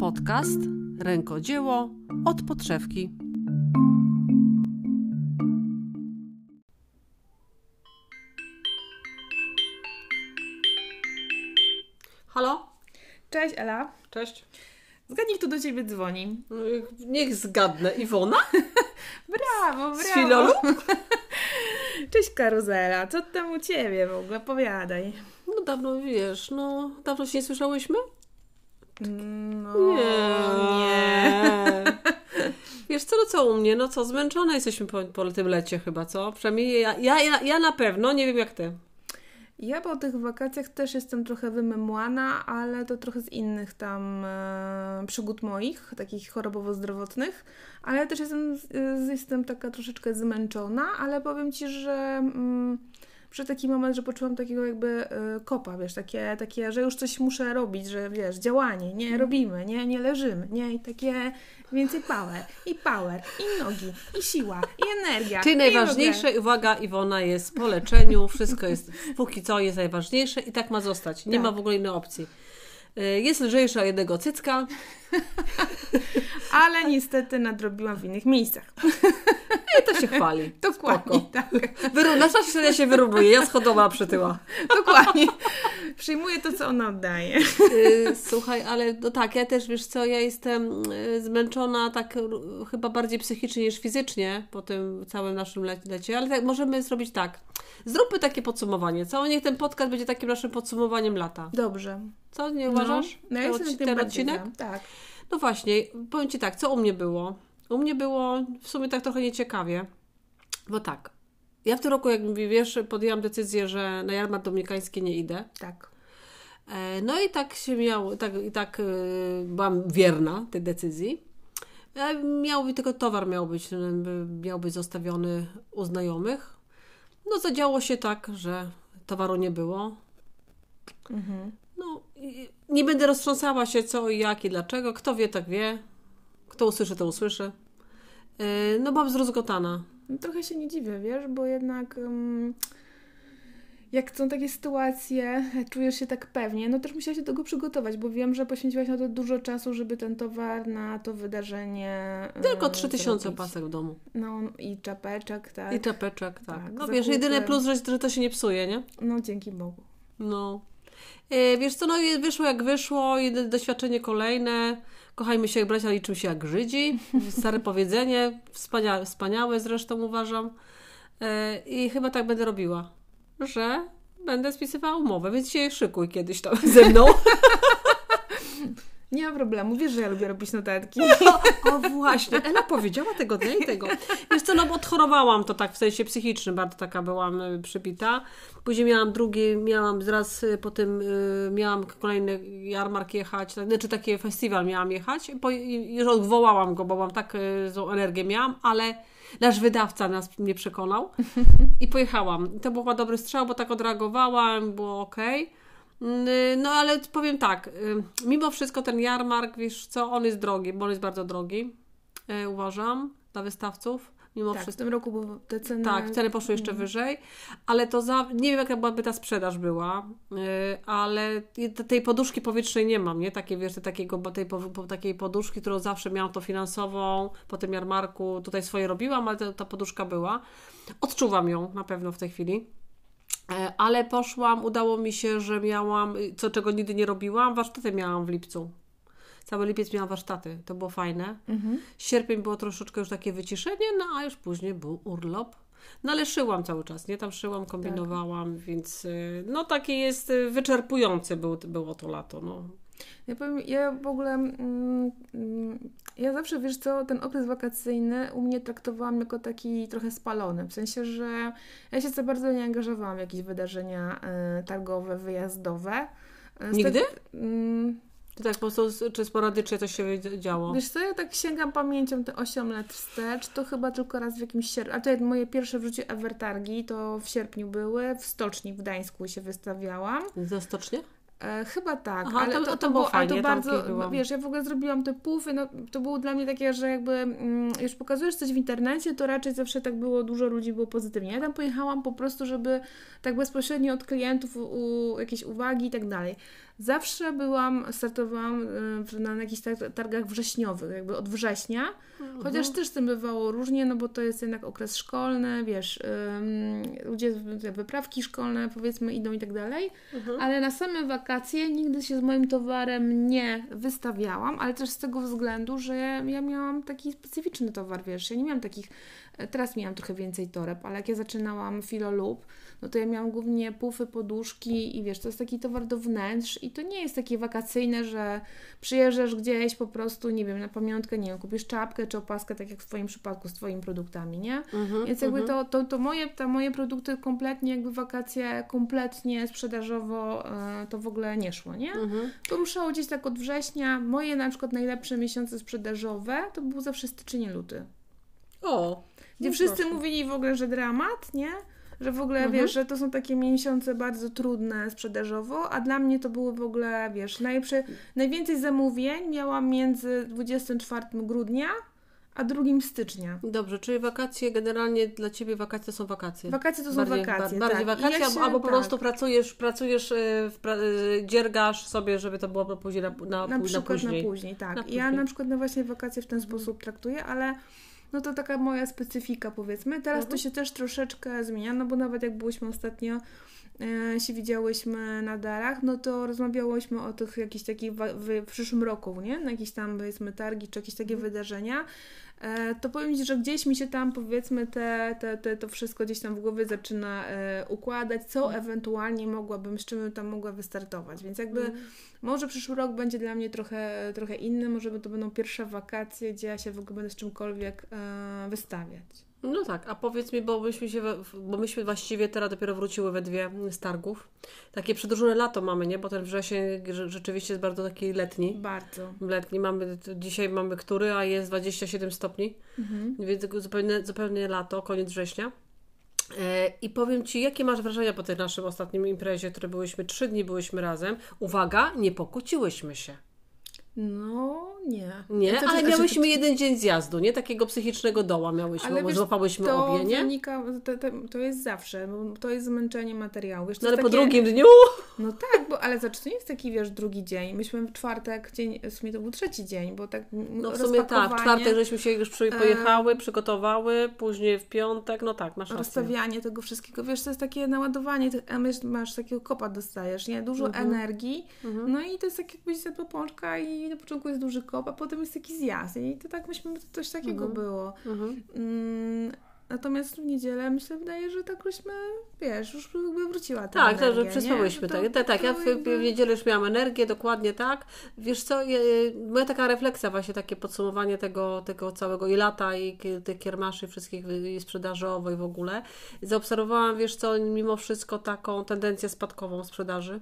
Podcast Rękodzieło od podszewki. Halo? Cześć Ela. Cześć. Zgadnij, kto do Ciebie dzwoni. No, Niech zgadnę. Iwona? Brawo, brawo. Z Filolu? Cześć Karuzela, co tam u Ciebie w ogóle? Opowiadaj. No dawno, wiesz, no dawno się nie słyszałyśmy? No, nie. Wiesz co, no co u mnie? No co, zmęczone jesteśmy po, po tym lecie chyba, co? Przynajmniej ja, ja, ja, ja na pewno, nie wiem jak ty. Ja po tych wakacjach też jestem trochę wymemłana, ale to trochę z innych tam e, przygód moich, takich chorobowo-zdrowotnych, ale też jestem, jestem taka troszeczkę zmęczona, ale powiem Ci, że mm, przy taki moment, że poczułam takiego jakby e, kopa, wiesz, takie, takie, że już coś muszę robić, że wiesz, działanie, nie, robimy, nie, nie leżymy, nie, i takie więcej power, i power, i nogi, i siła, i energia. Czyli i najważniejsze, uwaga, Iwona jest po leczeniu, wszystko jest, póki co jest najważniejsze i tak ma zostać. Nie Tak. ma w ogóle innej opcji. Y, Jest lżejsza jednego cycka, Ale niestety nadrobiłam w innych miejscach. i to się chwali. Dokładnie, Spoko. tak. Wyru- Nasza średnia się wyrównuje, ja schodowa przytyła. Dokładnie. Przyjmuję to, co ona oddaje. Y, Słuchaj, ale no tak, ja też, wiesz co, ja jestem y, zmęczona tak chyba bardziej psychicznie niż fizycznie po tym całym naszym le- lecie, ale tak, możemy zrobić tak. Zróbmy takie podsumowanie, co? Niech ten podcast będzie takim naszym podsumowaniem lata. Dobrze. Co, nie uważasz? No, no ja Ten jestem ten odcinek? za. Tak. No właśnie, powiem Ci tak, co u mnie było? U mnie było w sumie tak trochę nieciekawie, bo tak, ja w tym roku, jak wiesz, podjęłam decyzję, że na jarmark dominikański nie idę. Tak. E, No i tak się miało, tak, i tak y, byłam wierna tej decyzji. E, Miał być, tylko towar miał być, miał być zostawiony u znajomych. No zadziało się tak, że towaru nie było. Mhm. Nie będę roztrząsała się co i jak i dlaczego. Kto wie, tak wie. Kto usłyszy, to usłyszy. Yy, No, byłam zrozgotana. Trochę się nie dziwię, wiesz, bo jednak um, jak są takie sytuacje, czujesz się tak pewnie, no też musiałaś się do tego przygotować, bo wiem, że poświęciłaś na to dużo czasu, żeby ten towar na to wydarzenie e, Tylko 3000 zrobić. pasek w domu. No i czapeczek, tak. I czapeczek, tak. Tak, no wiesz, zakupy. jedyny plus, że, że to się nie psuje, nie? No dzięki Bogu. No. Yy, Wiesz co, no wyszło jak wyszło, jedno doświadczenie kolejne. Kochajmy się jak bracia, liczymy się jak Żydzi. Stare powiedzenie, wspania wspaniałe zresztą uważam. Yy, I chyba tak będę robiła, że będę spisywała umowę, więc się szykuj kiedyś tam ze mną. Nie ma problemu, wiesz, że ja lubię robić notatki. O właśnie, Ela powiedziała tego dnia i tego. Wiesz co, no bo odchorowałam to tak w sensie psychicznym, bardzo taka byłam y, przypita. Później miałam drugi, miałam zaraz y, po tym, y, miałam kolejny jarmark jechać, tak, znaczy taki festiwal miałam jechać. Po, już odwołałam go, bo byłam tak złą energię miałam, ale nasz wydawca nas mnie przekonał i pojechałam. To był dobry strzał, bo tak odreagowałam, było okej. Y, No ale powiem tak, y, mimo wszystko ten jarmark, wiesz co, on jest drogi, bo on jest bardzo drogi, y, uważam, dla wystawców, mimo Tak, w wszystko. tym roku, bo te ceny... Tak, ceny poszły jeszcze wyżej, ale to za, nie wiem jaka byłaby ta sprzedaż była, y, ale te- tej poduszki powietrznej nie mam, nie? Takie, wiesz, takiego, tej, takiej poduszki, którą zawsze miałam to finansową, po tym jarmarku, tutaj swoje robiłam, ale ta, ta poduszka była. Odczuwam ją na pewno w tej chwili. E, Ale poszłam, udało mi się, że miałam, y, co czego nigdy nie robiłam, warsztaty miałam w lipcu. Cały lipiec miałam warsztaty, to było fajne. Mhm. Sierpień było troszeczkę już takie wyciszenie, no a już później był urlop. No ale szyłam cały czas, nie? Tam szyłam, kombinowałam, więc y, no takie jest y, wyczerpujące był, było to lato, no. Ja powiem, ja w ogóle, mm, mm, ja zawsze, wiesz co, ten okres wakacyjny u mnie traktowałam jako taki trochę spalony, w sensie, że ja się za bardzo nie angażowałam w jakieś wydarzenia e, targowe, wyjazdowe. E, z Nigdy? tak- mm, To tak po prostu, czy sporadycznie coś się działo? Wiesz co, ja tak sięgam pamięcią te 8 lat wstecz, to chyba tylko raz w jakimś sierpniu, a te moje pierwsze w życiu to w sierpniu były, w stoczni w Gdańsku się wystawiałam. Za stocznie? E, chyba tak, Aha, ale to- to, to to, było było, ale fajnie, to bardzo, wiesz, ja w ogóle zrobiłam te pufy, no to było dla mnie takie, że jakby mm, już pokazujesz coś w internecie, to raczej zawsze tak było, dużo ludzi było pozytywnie. Ja tam pojechałam po prostu, żeby tak bezpośrednio od klientów u, u, jakieś uwagi i tak dalej. Zawsze byłam, startowałam y, na jakichś tar- targach wrześniowych, jakby od września, Mhm. chociaż też z tym bywało różnie, no bo to jest jednak okres szkolny, wiesz, ludzie, te wyprawki szkolne powiedzmy idą i tak dalej, Mhm. ale na same wakacje nigdy się z moim towarem nie wystawiałam, ale też z tego względu, że ja, ja miałam taki specyficzny towar, wiesz, ja nie miałam takich, e, teraz miałam trochę więcej toreb, ale jak ja zaczynałam Filolub, no to ja miałam głównie pufy, poduszki i wiesz, to jest taki towar do wnętrz i to nie jest takie wakacyjne, że przyjeżdżasz gdzieś po prostu, nie wiem, na pamiątkę, nie wiem, kupisz czapkę czy opaskę, tak jak w Twoim przypadku z Twoimi produktami, nie? Mhm, Więc jakby mhm. to, to, to moje, te moje produkty kompletnie, jakby wakacje, kompletnie sprzedażowo e, to w ogóle nie szło, nie? Mhm. To ruszało gdzieś tak od września. Moje na przykład najlepsze miesiące sprzedażowe to był zawsze styczeń luty. O, Gdzie no wszyscy proszę. mówili w ogóle, że dramat, nie? Że w ogóle, Mhm. wiesz, że to są takie miesiące bardzo trudne sprzedażowo, a dla mnie to były w ogóle, wiesz, najprze, najwięcej zamówień miałam między 24 grudnia a 2 stycznia. Dobrze, czyli wakacje generalnie dla Ciebie wakacje są wakacje. Wakacje to są bardziej, wakacje, ba- bardziej tak. Wakacje, ja albo, się- albo po tak. prostu pracujesz, pracujesz, e, pra, e, dziergasz sobie, żeby to było później na, na, Na na przykład później. na później, tak. Na Ja później. Mhm. na przykład na właśnie wakacje w ten sposób traktuję, ale no to taka moja specyfika powiedzmy. Teraz to Mhm. się też troszeczkę zmienia, no bo nawet jak byłyśmy ostatnio e, się widziałyśmy na darach, no to rozmawiałyśmy o tych jakichś takich w, w przyszłym roku, nie? Na jakieś tam powiedzmy targi czy jakieś takie Mhm. wydarzenia. E, to powiem Ci, że gdzieś mi się tam powiedzmy te, te, te, to wszystko gdzieś tam w głowie zaczyna e, układać, co Mhm. ewentualnie mogłabym, z czym bym tam mogła wystartować. Więc jakby Mhm. może przyszły rok będzie dla mnie trochę, trochę inny, może to będą pierwsze wakacje, gdzie ja się w ogóle będę z czymkolwiek e, wystawiać. No tak, a powiedz mi, bo myśmy, się, bo myśmy właściwie teraz dopiero wróciły we dwie z targów. Takie przedłużone lato mamy, nie? Bo ten wrzesień rze- rzeczywiście jest bardzo taki letni. Bardzo. Letni mamy, dzisiaj mamy który, a jest 27 stopni, Mhm. więc zupełnie, zupełnie lato, koniec września. E, I powiem Ci, jakie masz wrażenia po tej naszym ostatnim imprezie, które byłyśmy, trzy dni byłyśmy razem. Uwaga, nie pokłóciłyśmy się. No, nie. Nie, Znaczy, ale znaczy, miałyśmy jeden dzień zjazdu, nie? Takiego psychicznego doła miałyśmy, Ale bo wiesz, złapałyśmy to obie, nie? wynika, to, to, to jest zawsze, bo to jest zmęczenie materiału. Wiesz, to No ale jest po takie- drugim dniu No tak, bo, ale zobacz, to nie jest taki, wiesz, drugi dzień. Myśmy w czwartek, dzień, w sumie to był trzeci dzień, bo tak No w sumie tak, w czwartek żeśmy się już E, pojechały, przygotowały, później w piątek, no tak, masz rację. rozstawianie tego wszystkiego, wiesz, to jest takie naładowanie, a masz, takiego kopa dostajesz, nie? Dużo Mhm. energii, no i to jest tak jakbyś zjadła pączka i na początku jest duży kop, a potem jest taki zjazd i to tak myśmy, to coś takiego Mhm. było. Mhm. Mm, natomiast w niedzielę myślę, wydaje, że tak żeśmy, wiesz, już jakby wróciła ta Tak, energia, tak, że przyspałyśmy. To- Tak, tak, tak. Ja w, jakby- w niedzielę już miałam energię, dokładnie tak. Wiesz co, moja taka refleksja, właśnie takie podsumowanie tego, tego całego i lata, i tych kiermaszy wszystkich i sprzedażowej w ogóle. Zaobserwowałam, wiesz co, mimo wszystko taką tendencję spadkową sprzedaży.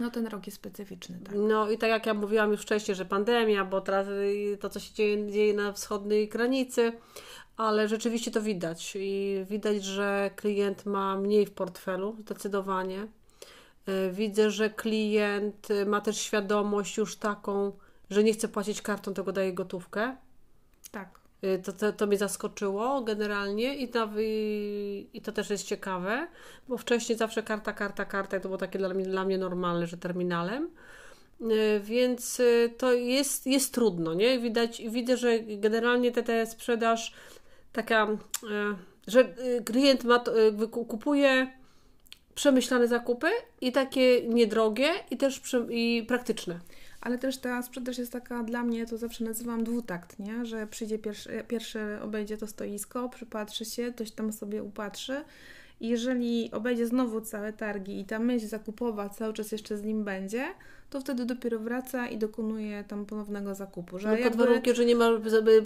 No ten rok jest specyficzny, tak. No i tak jak ja mówiłam już wcześniej, że pandemia, bo teraz to, co się dzieje, dzieje na wschodniej granicy, ale rzeczywiście to widać. I widać, że klient ma mniej w portfelu, zdecydowanie. Y, Widzę, że klient y, ma też świadomość już taką, że nie chce płacić kartą, tylko daje gotówkę. Tak. Y, To, to, to mnie zaskoczyło generalnie i to, i, to też jest ciekawe, bo wcześniej zawsze karta, karta, karta i to było takie dla mnie, dla mnie normalne, że terminalem. Y, Więc y, to jest, jest trudno, nie? Widać, widzę, że generalnie te sprzedaż taka, że klient ma, kupuje przemyślane zakupy i takie niedrogie i też i praktyczne. Ale też ta sprzedaż jest taka dla mnie, to zawsze nazywam dwutakt, nie? Że przyjdzie pierwszy, pierwszy obejdzie to stoisko, przypatrzy się, ktoś tam sobie upatrzy. I jeżeli obejdzie znowu całe targi i ta myśl zakupowa cały czas jeszcze z nim będzie, to wtedy dopiero wraca i dokonuje tam ponownego zakupu. Że No, pod warunkiem, że nie ma,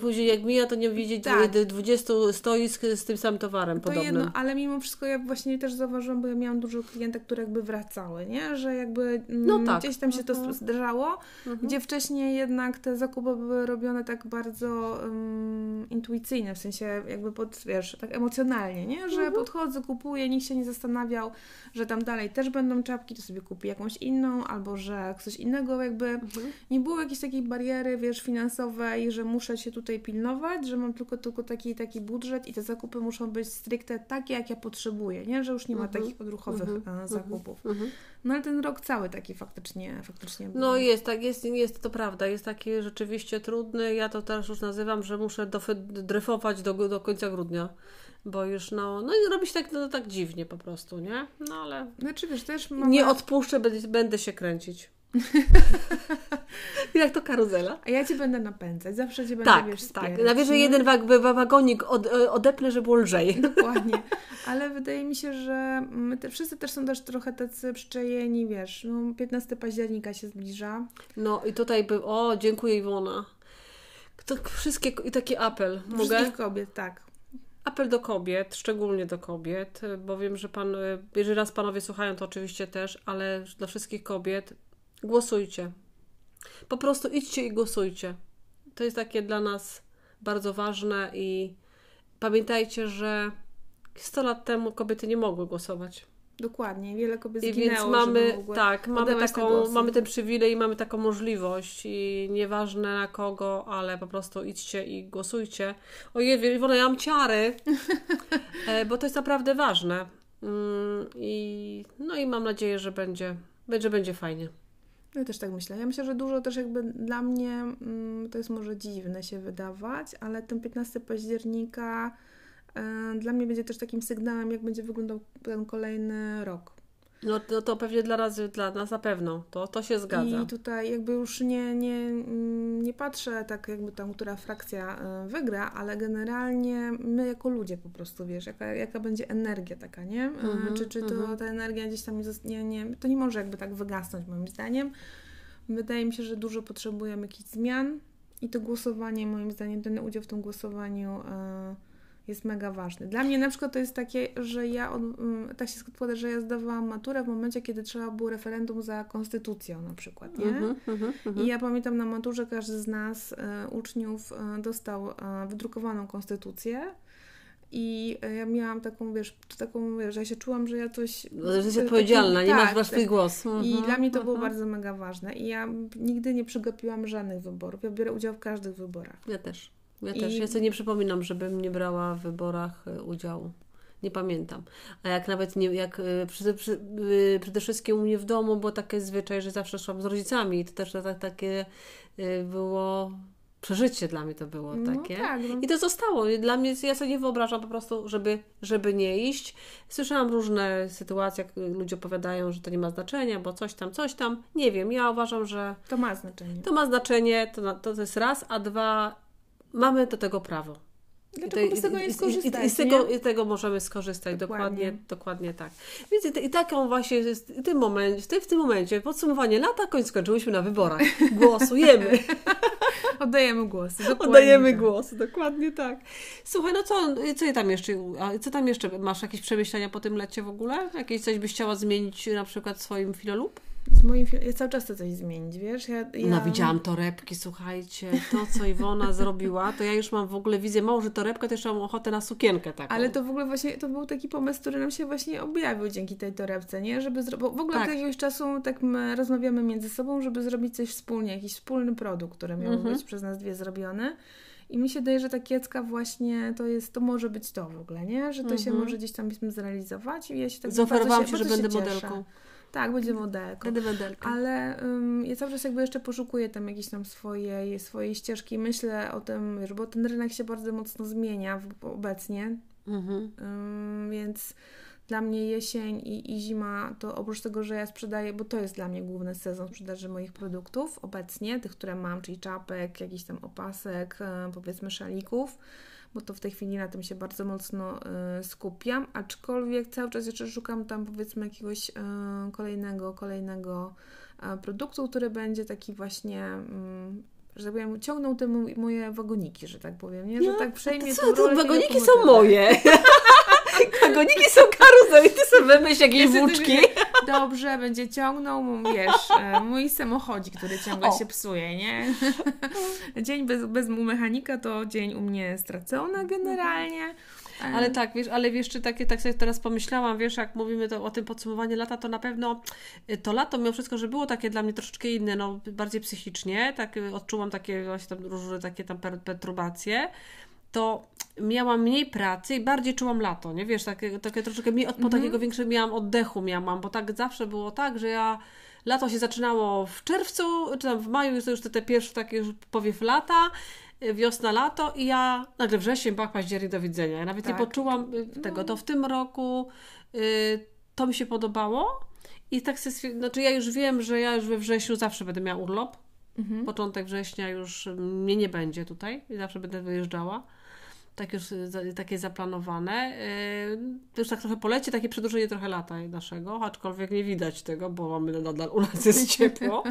później jak mija, to nie widzieć Tak. dwu- 20 stoisk z tym samym towarem To podobnym. jedno, ale mimo wszystko ja właśnie też zauważyłam, bo ja miałam dużo klientek, które jakby wracały, nie? Że jakby mm, No tak. gdzieś tam się to Mhm. zdarzało, Mhm. gdzie wcześniej jednak te zakupy były robione tak bardzo um, intuicyjne, w sensie jakby pod, wiesz, tak emocjonalnie, nie? Że Mhm. podchodzę, kupuję nikt się nie zastanawiał, że tam dalej też będą czapki, to sobie kupi jakąś inną, albo że coś innego jakby. Mhm. Nie było jakiejś takiej bariery, wiesz, finansowej, że muszę się tutaj pilnować, że mam tylko, tylko taki taki budżet i te zakupy muszą być stricte takie, jak ja potrzebuję, nie? Że już nie ma mhm. takich odruchowych mhm. zakupów. Mhm. No ale ten rok cały taki faktycznie, faktycznie był. No jest, tak, jest, jest to prawda, jest taki rzeczywiście trudny. Ja to teraz już nazywam, że muszę dryfować do, do końca grudnia bo już no, no i robi się tak, no, tak dziwnie po prostu, nie? No ale znaczy, wiesz, też mamy... nie odpuszczę, będę, będę się kręcić. Jak to karuzela. A ja Cię będę napędzać, zawsze Cię będę, tak, wiesz, Tak, tak. że jeden wag, wagonik od, odepnę, żeby było lżej. Dokładnie. Ale wydaje mi się, że my te, wszyscy też są też trochę tacy przyczajeni, wiesz, no 15 października się zbliża. No i tutaj by, o, dziękuję Iwona. To wszystkie, i taki apel. Mogę? Wszystkich kobiet, tak. Apel do kobiet, szczególnie do kobiet, bo wiem, że pan, jeżeli raz panowie słuchają, to oczywiście też, ale dla wszystkich kobiet głosujcie. Po prostu idźcie i głosujcie. To jest takie dla nas bardzo ważne i pamiętajcie, że 100 lat temu kobiety nie mogły głosować. Dokładnie, wiele kobiet I zginęło, więc mamy, tak, mamy, taką, mamy ten przywilej i mamy taką możliwość i nieważne na kogo, ale po prostu idźcie i głosujcie. Ojej, Iwona, ja mam ciary, e, bo to jest naprawdę ważne. Mm, I, no i mam nadzieję, że będzie, że będzie fajnie. Ja też tak myślę. Ja myślę, że dużo też jakby dla mnie, mm, to jest może dziwne się wydawać, ale ten 15 października y, dla mnie będzie też takim sygnałem, jak będzie wyglądał ten kolejny rok. No to, to pewnie dla nas, dla nas na pewno, to, to się zgadza. I tutaj jakby już nie, nie, nie patrzę tak jakby tam, która frakcja e, wygra, ale generalnie my jako ludzie po prostu, wiesz, jaka, jaka będzie energia taka, nie? Mm -hmm, czy czy to -hmm. ta energia gdzieś tam nie, nie, to nie może jakby tak wygasnąć moim zdaniem. Wydaje mi się, że dużo potrzebujemy jakichś zmian i to głosowanie moim zdaniem, ten udział w tym głosowaniu yy, jest mega ważny. Dla mnie na przykład to jest takie, że ja od, mm, tak się składa, że ja zdawałam maturę w momencie, kiedy trzeba było referendum za konstytucją na przykład, nie? Mm -hmm, I ja pamiętam na maturze każdy z nas, e, uczniów, e, dostał e, wydrukowaną konstytucję. I e, ja miałam taką, wiesz, taką, wiesz, że ja się czułam, że ja coś... No, że jesteś odpowiedzialna, nie tak, masz, masz tak. swój głos. I mhm, dla mnie to było mhm. bardzo mega ważne. I ja nigdy nie przegapiłam żadnych wyborów. Ja biorę udział w każdych wyborach. Ja też. Ja I... też. Ja sobie nie przypominam, żebym nie brała w wyborach e, udziału. Nie pamiętam. A jak nawet nie, jak e, przede, e, przede wszystkim u mnie w domu było takie zwyczaj, że zawsze szłam z rodzicami i to też tak, takie było przeżycie dla mnie to było no takie. Tak, no. I to zostało. Dla mnie, ja sobie nie wyobrażam po prostu, żeby, żeby nie iść. Słyszałam różne sytuacje, jak ludzie opowiadają, że to nie ma znaczenia, bo coś tam, coś tam. Nie wiem, ja uważam, że... To ma znaczenie. To ma znaczenie, to, to jest raz, a dwa, mamy do tego prawo. Dlaczego I, z tego nie skorzystać? I, i, z tego, I tego możemy skorzystać, dokładnie, dokładnie, dokładnie tak. Więc i, taką właśnie w tym momencie, w w tym momencie, podsumowanie lata, końc skończyłyśmy na wyborach. Głosujemy. Oddajemy głos. Oddajemy tak. głos, dokładnie tak. Słuchaj, no co, co tam jeszcze, co tam jeszcze, masz jakieś przemyślenia po tym lecie w ogóle? Jakieś coś byś chciała zmienić na przykład w swoim filolub? Z moim Ja cały czas chcę coś zmienić, wiesz? Ja, ja... No widziałam torebki, słuchajcie, to co Iwona zrobiła, to ja już mam w ogóle wizję, mało, że torebkę, to jeszcze mam ochotę na sukienkę taką. Ale to w ogóle właśnie, to był taki pomysł, który nam się właśnie objawił dzięki tej torebce, nie? Żeby zro... Bo w ogóle tak. od jakiegoś czasu tak my rozmawiamy między sobą, żeby zrobić coś wspólnie, jakiś wspólny produkt, który miał mhm. być przez nas dwie zrobiony. I mi się daje, że ta kiecka właśnie to jest, to może być to w ogóle, nie? Że to mhm. się może gdzieś tam zrealizować i ja się tak Zaoferowałam się, że będę modelką. Tak, będzie modelką. Będę modelką. Ale um, ja cały czas jakby jeszcze poszukuję tam jakiejś tam swojej, swojej ścieżki. Myślę o tym, wiesz, bo ten rynek się bardzo mocno zmienia obecnie. Mhm. Um, więc dla mnie jesień i, i zima to oprócz tego, że ja sprzedaję, bo to jest dla mnie główny sezon sprzedaży moich produktów obecnie, tych, które mam, czyli czapek, jakiś tam opasek, powiedzmy szalików, bo to w tej chwili na tym się bardzo mocno y, skupiam, aczkolwiek cały czas jeszcze szukam tam powiedzmy jakiegoś y, kolejnego, kolejnego produktu, który będzie taki właśnie mm, że tak powiem, ciągnął te moje wagoniki, że tak powiem, nie? Że no, tak przejmie co, to wagoniki są moje. wagoniki są karuzeli, ty sobie wymyśl jakieś włóczki. Dobrze, będzie ciągnął, wiesz, e, mój samochodzik, który ciągle o. się psuje, nie? Dzień bez, bez mu mechanika to dzień u mnie stracony generalnie. Ale tak, wiesz, ale wiesz, czy takie, tak sobie teraz pomyślałam, wiesz, jak mówimy to, o tym podsumowaniu lata, to na pewno y, to lato, mimo wszystko, że było takie dla mnie troszeczkę inne, no bardziej psychicznie, tak odczułam takie właśnie tam różne takie tam perturbacje, to miałam mniej pracy i bardziej czułam lato, nie? Wiesz, takie, takie troszeczkę mniej, od, po mhm. takiego większego miałam oddechu miałam, bo tak zawsze było tak, że ja lato się zaczynało w czerwcu, czy tam w maju, jest to już te, te pierwsze takie już powiew lata, wiosna, lato i ja nagle wrzesień, bach, październik, do widzenia. Ja nawet tak. nie poczułam y, tego. To w tym roku y, to mi się podobało i tak sobie, znaczy ja już wiem, że ja już we wrześniu zawsze będę miała urlop. Mhm. Początek września już mnie nie będzie tutaj zawsze będę wyjeżdżała tak już takie zaplanowane. To już tak trochę polecie, takie przedłużenie trochę lata naszego, aczkolwiek nie widać tego, bo mamy nadal u nas jest ciepło,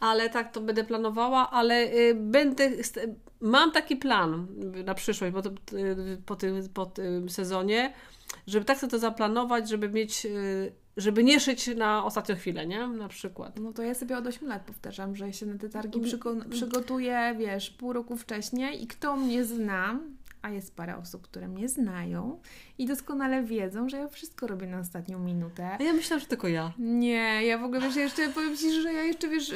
ale tak to będę planowała, ale y, będę, mam taki plan na przyszłość, bo to, y, po, tym, po tym sezonie, żeby tak sobie to zaplanować, żeby mieć y, żeby nie szyć na ostatnią chwilę, nie? Na przykład. No to ja sobie od 8 lat powtarzam, że się na te targi przygo- przygotuję, wiesz, pół roku wcześniej i kto mnie zna, a jest parę osób, które mnie znają i doskonale wiedzą, że ja wszystko robię na ostatnią minutę. A ja myślałam, że tylko ja. Nie, ja w ogóle wiesz, jeszcze powiem Ci, że ja jeszcze wiesz,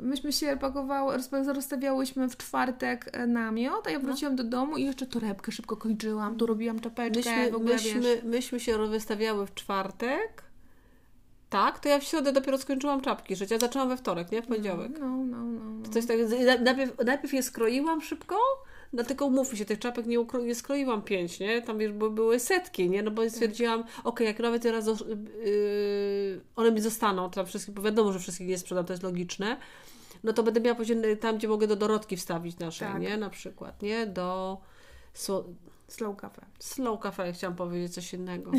myśmy się pakowały, rozstawiałyśmy w czwartek e, namiot, a ja no. wróciłam no. do domu i jeszcze torebkę szybko kończyłam, tu robiłam czapeczkę, myśmy, w ogóle myśmy, wiesz. myśmy się wystawiały w czwartek. Tak, to ja w środę dopiero skończyłam czapki życia. Ja zaczęłam we wtorek, nie? W poniedziałek. No, no, no. no. Coś tak, najpierw, najpierw je skroiłam szybko, Dlatego umówmy się, tych czapek nie, ukro- nie skroiłam pięć, nie? Tam bo były setki, nie? No bo stwierdziłam, okej, okay, jak nawet teraz yy, one mi zostaną, tam wszystkie, bo wiadomo, że wszystkich nie sprzedam, to jest logiczne, no to będę miała później tam, gdzie mogę do Dorotki wstawić naszej, tak. nie? Na przykład, nie? Do... Slow cafe. Slow cafe, chciałam powiedzieć coś innego. yy,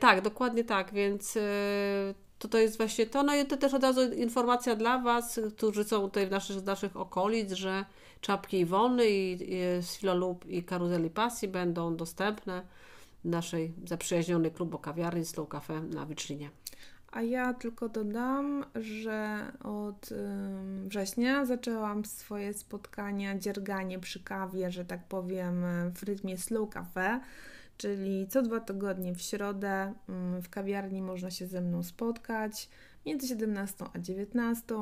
tak, dokładnie tak, więc... Yy, to to jest właśnie to. No i to też od razu informacja dla Was, którzy są tutaj w naszych, naszych okolic, że czapki Iwony i, i Silolub i Karuzeli Pasji będą dostępne w naszej zaprzyjaźnionej klubu kawiarni Slow Cafe na Wiczlinie. A ja tylko dodam, że od września zaczęłam swoje spotkania, dzierganie przy kawie, że tak powiem, w rytmie Slow Cafe, czyli co dwa tygodnie w środę w kawiarni można się ze mną spotkać między 17 a 19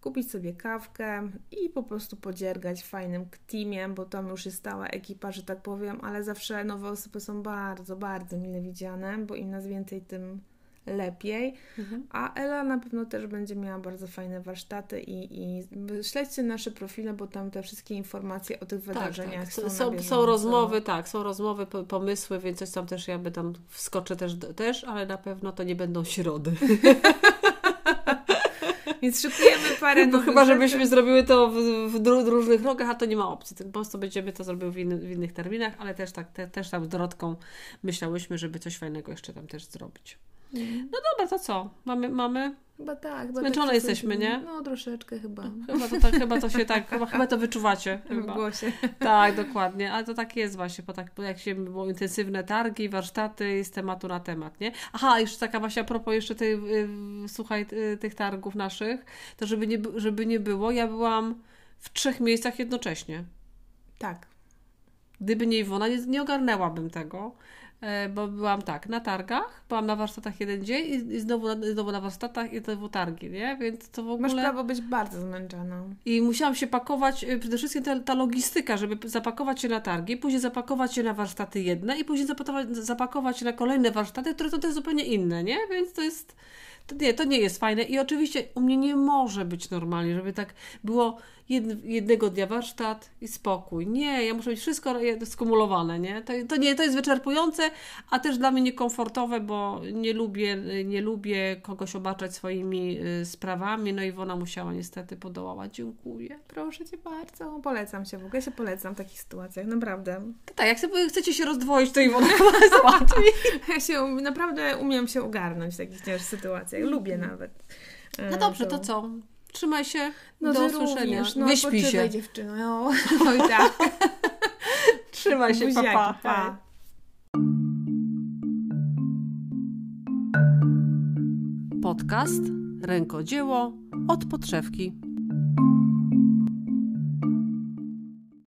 kupić sobie kawkę i po prostu podziergać fajnym teamie, bo tam już jest stała ekipa, że tak powiem, ale zawsze nowe osoby są bardzo, bardzo mile widziane, bo im nas więcej, tym lepiej. Mhm. A Ela na pewno też będzie miała bardzo fajne warsztaty i, i śledźcie nasze profile, bo tam te wszystkie informacje o tych tak, wydarzeniach tak. są. Są, są rozmowy, tak, są rozmowy, pomysły, więc coś tam też jakby tam wskoczę też, też, ale na pewno to nie będą środy. Więc szykujemy parę Bo chyba, żebyśmy zrobiły to w, w różnych rokach, a to nie ma opcji. Po prostu będziemy to zrobiły w, w innych terminach, ale też tak, te, też tam z Dorotką myślałyśmy, żeby coś fajnego jeszcze tam też zrobić. Mhm. No dobra, to co? Mamy, mamy Chyba tak. Chyba Zmęczone tak jesteśmy, nie? No, troszeczkę chyba. Chyba to, tak, chyba to się tak, chyba, chyba to wyczuwacie. Chyba. W głosie. Tak, dokładnie. Ale to tak jest właśnie, bo tak jak się było intensywne targi, warsztaty z tematu na temat, nie? Aha, jeszcze taka właśnie a propos jeszcze tej, y, słuchaj, y, tych targów naszych, to żeby nie, żeby nie było, ja byłam w trzech miejscach jednocześnie. Tak. Gdyby nie Iwona, nie, nie ogarnęłabym tego. E, bo byłam tak, na targach, byłam na warsztatach jeden dzień i, i znowu, na, znowu na warsztatach i znowu targi, nie? Więc to w ogóle... Masz prawo być bardzo zmęczoną. I musiałam się pakować, y, przede wszystkim ta, ta logistyka, żeby zapakować się na targi, później zapakować się na warsztaty jedne i później zapakować, zapakować się na kolejne warsztaty, które są też zupełnie inne, nie? Więc to jest... To nie, to nie jest fajne i oczywiście u mnie nie może być normalnie, żeby tak było jed, jednego dnia warsztat i spokój. Nie, ja muszę mieć wszystko skumulowane, nie? To, to, nie? to jest wyczerpujące, a też dla mnie niekomfortowe, bo nie lubię, nie lubię kogoś obaczać swoimi y, sprawami, no i Wona musiała niestety podołać. Dziękuję. Proszę Cię bardzo. Polecam się w ogóle, się polecam w takich sytuacjach, naprawdę. Tak, jak sobie chcecie się rozdwoić, to Iwona jest łatwiej. Ja się naprawdę umiem się ogarnąć w takich sytuacjach. Lubię nawet. No dobrze, to, to co? Trzymaj się. No, do usłyszenia. Również, no, Wyśpij się. dziewczyno. No. Oj tak. Trzymaj się, Buziaki, papa. Pa. Podcast Rękodzieło od podszewki.